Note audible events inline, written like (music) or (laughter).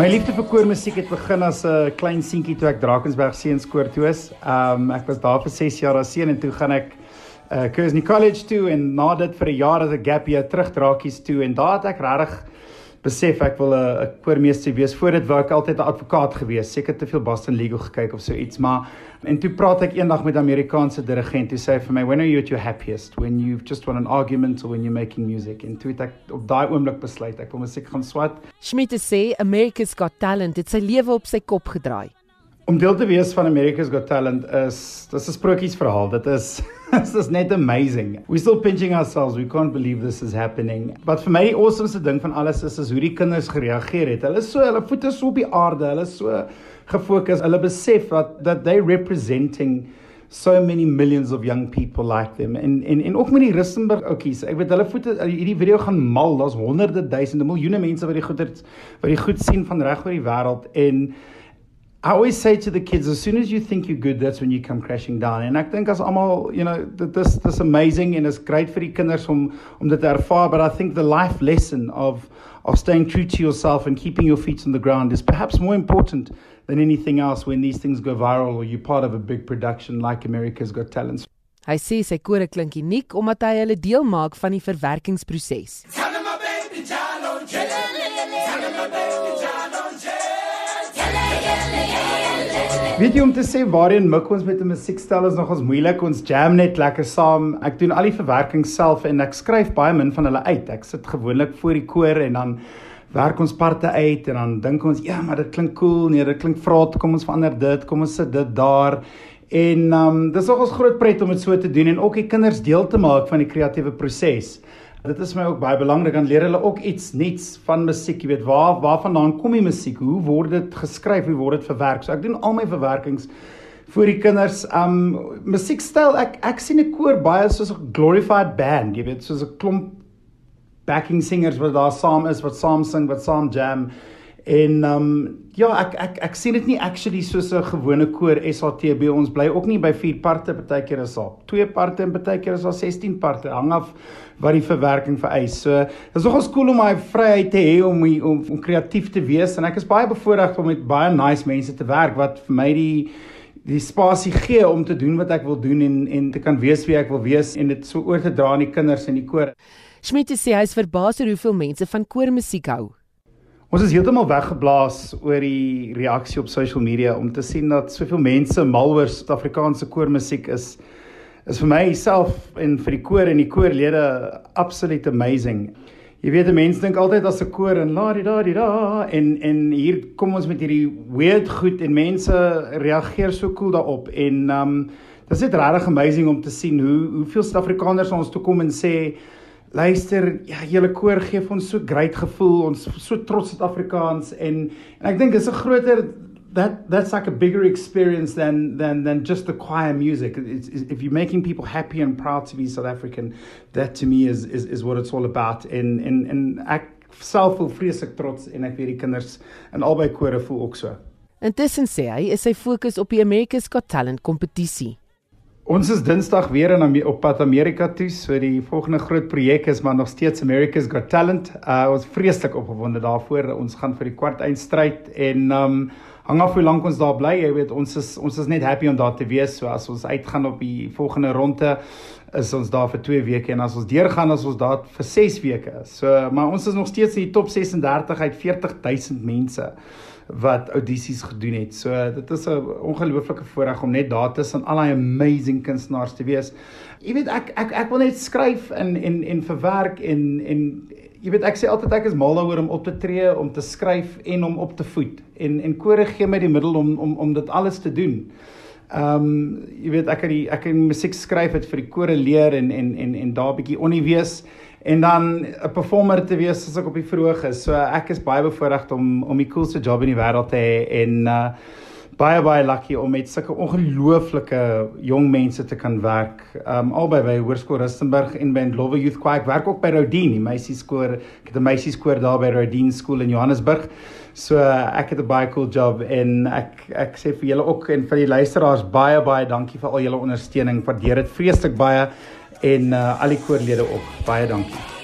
My liefde vir koormusiek het begin as 'n klein seentjie toe ek Drakensberg Seunskoor toe is. Um ek was daar vir 6 jaar as seun en toe gaan ek uh Kersney College toe en na dit vir 'n jaar as 'n gap year terug Drakies toe en daar het ek regtig besef ek wil 'n koormeester wees. Voor dit wou ek altyd 'n advokaat gewees. Seker te veel Boston Legal gekyk of so iets, maar en toe praat ek eendag met 'n Amerikaanse dirigent. Hy sê vir my, "When are you at your happiest? When you've just won an argument or when you're making music?" En toe het ek op daai oomblik besluit ek wil musiek gaan swat. Schmidt sê America's Got Talent het sy lewe op sy kop gedraai. Om deel te wees van America's Got Talent is dis 'n sprokiesverhaal. Dit is (laughs) this is net amazing. We're still pinching ourselves. We can't believe this is happening. But vir my die awesomeste ding van alles is is hoe die kinders gereageer het. Hulle so hulle voete so op die aarde. Hulle so gefokus. Hulle besef dat that they representing so many millions of young people like them en en en ook met die Rustenburg oudjies. Ek weet hulle voete hierdie video gaan mal. Daar's honderde duisende miljoene mense wat die goed wat die goed sien van reg oor die wêreld en I always say to the kids, as soon as you think you're good, that's when you come crashing down. En ek dink as almal, you know, that this this amazing and it's great vir die kinders om om dit te ervaar, but I think the life lesson of of staying true to yourself and keeping your feet on the ground is perhaps more important than anything else when these things go viral or you're part of a big production like America's Got Talent. Hy sê sy kore klink uniek omdat hy hulle deel maak van die verwerkingsproses. Tell him my baby Jalo, Jalo, tell him my baby Weet jy om te sê waarheen mik ons met 'n musiekstel is nogals moeilik. Ons jam net lekker saam. Ek doen al die verwerking self en ek skryf baie min van hulle uit. Ek sit gewoonlik voor die koor en dan werk ons parte uit en dan dink ons, ja, maar dit klink cool. Nee, dit klink vraat. Kom ons verander dit. Kom ons sit dit daar. En um dis nogals groot pret om dit so te doen en ook die kinders deel te maak van die kreatiewe proses. Dit is my ook baie belangrik dan leer hulle ook iets nuuts van musiek, jy weet, waar waarvandaan kom die musiek? Hoe word dit geskryf? Hoe word dit verwerk? So ek doen al my verwerkings vir die kinders. Um musiekstyl, ek ek sien 'n koor baie soos 'n glorified band, jy weet, soos 'n klomp backing singers wat daar saam is, wat saam sing, wat saam jam. En um ja, ek ek ek sien dit nie actually soos 'n gewone koor SATB. Ons bly ook nie by 4 parte, partykeer is daar 2 parte en partykeer is daar 16 parte. Hang af wat die verwerking vereis. So, dit is nogals cool om my vryheid te hê om om om kreatief te wees en ek is baie bevoorreg om met baie nice mense te werk wat vir my die die spasie gee om te doen wat ek wil doen en en te kan wees wie ek wil wees en dit so oor te dra aan die kinders in die koor. Schmidt sê hy is verbaas oor hoeveel mense van koormusiek hou. Ons is heeltemal weggeblaas oor die reaksie op social media om te sien dat soveel mense mal oor Suid-Afrikaanse koormusiek is is vir myself en vir die koor en die koorlede absoluut amazing. Jy weet 'n mens dink altyd as 'n koor en la di da di da en en hier kom ons met hierdie weird goed en mense reageer so cool daarop en um dit is regtig amazing om te sien hoe hoeveel Suid-Afrikaners ons toe kom en sê Luister, ja, julle koor gee ons so great gevoel. Ons so trots Suid-Afrikaans en en ek dink dis 'n groter that that's like a bigger experience than than than just the choir music. It's, it's, if you're making people happy and proud to be South African, that to me is is is what it's all about. En en en ek self voel vreeslik trots en ek weet die kinders in albei kore voel ook so. Intussen sê hy is sy fokus op die America's Got Talent kompetisie. Ons is Dinsdag weer in op pad Amerika toe. So die volgende groot projek is maar nog steeds America's Got Talent. Uh ons vreeslik opgewonde daarvoor. Ons gaan vir die kwart eindstryd en um hang af hoe lank ons daar bly. Jy weet ons is ons is net happy om daar te wees. So as ons uitgaan op die volgende ronde is ons daar vir 2 weke en as ons deurgaan as ons daar vir 6 weke. So maar ons is nog steeds in die top 36 uit 40000 mense wat audisies gedoen het. So dit is 'n ongelooflike voorreg om net daar tussen al daai amazing kunstenaars te wees. Jy weet ek ek ek wil net skryf en en en verwerk en en jy weet ek sê altyd ek is mal daaroor om op te tree, om te skryf en om op te voed. En en kore gee my die middel om om om dit alles te doen. Ehm um, jy weet ek het die ek het musiek skryf het vir die kore leer en en en en daar bietjie onnie wees en dan 'n performer te wees as ek op die verhoog is. So ek is baie bevoorreg om om die coolste job in die wêreld te hê en uh baie baie lucky om met sulke ongelooflike jong mense te kan werk. Um albei by Hoërskool Rustenburg en by Love Youth Choir. Ek werk ook by Rodin, die meisieskoor. Ek het 'n meisieskoor daar by Rodin School in Johannesburg. So ek het 'n baie cool job en ek ek sê vir julle ook en vir die luisteraars baie baie dankie vir al julle ondersteuning. Waardeer dit vreeslik baie en uh, al die koorlede op. Baie dankie.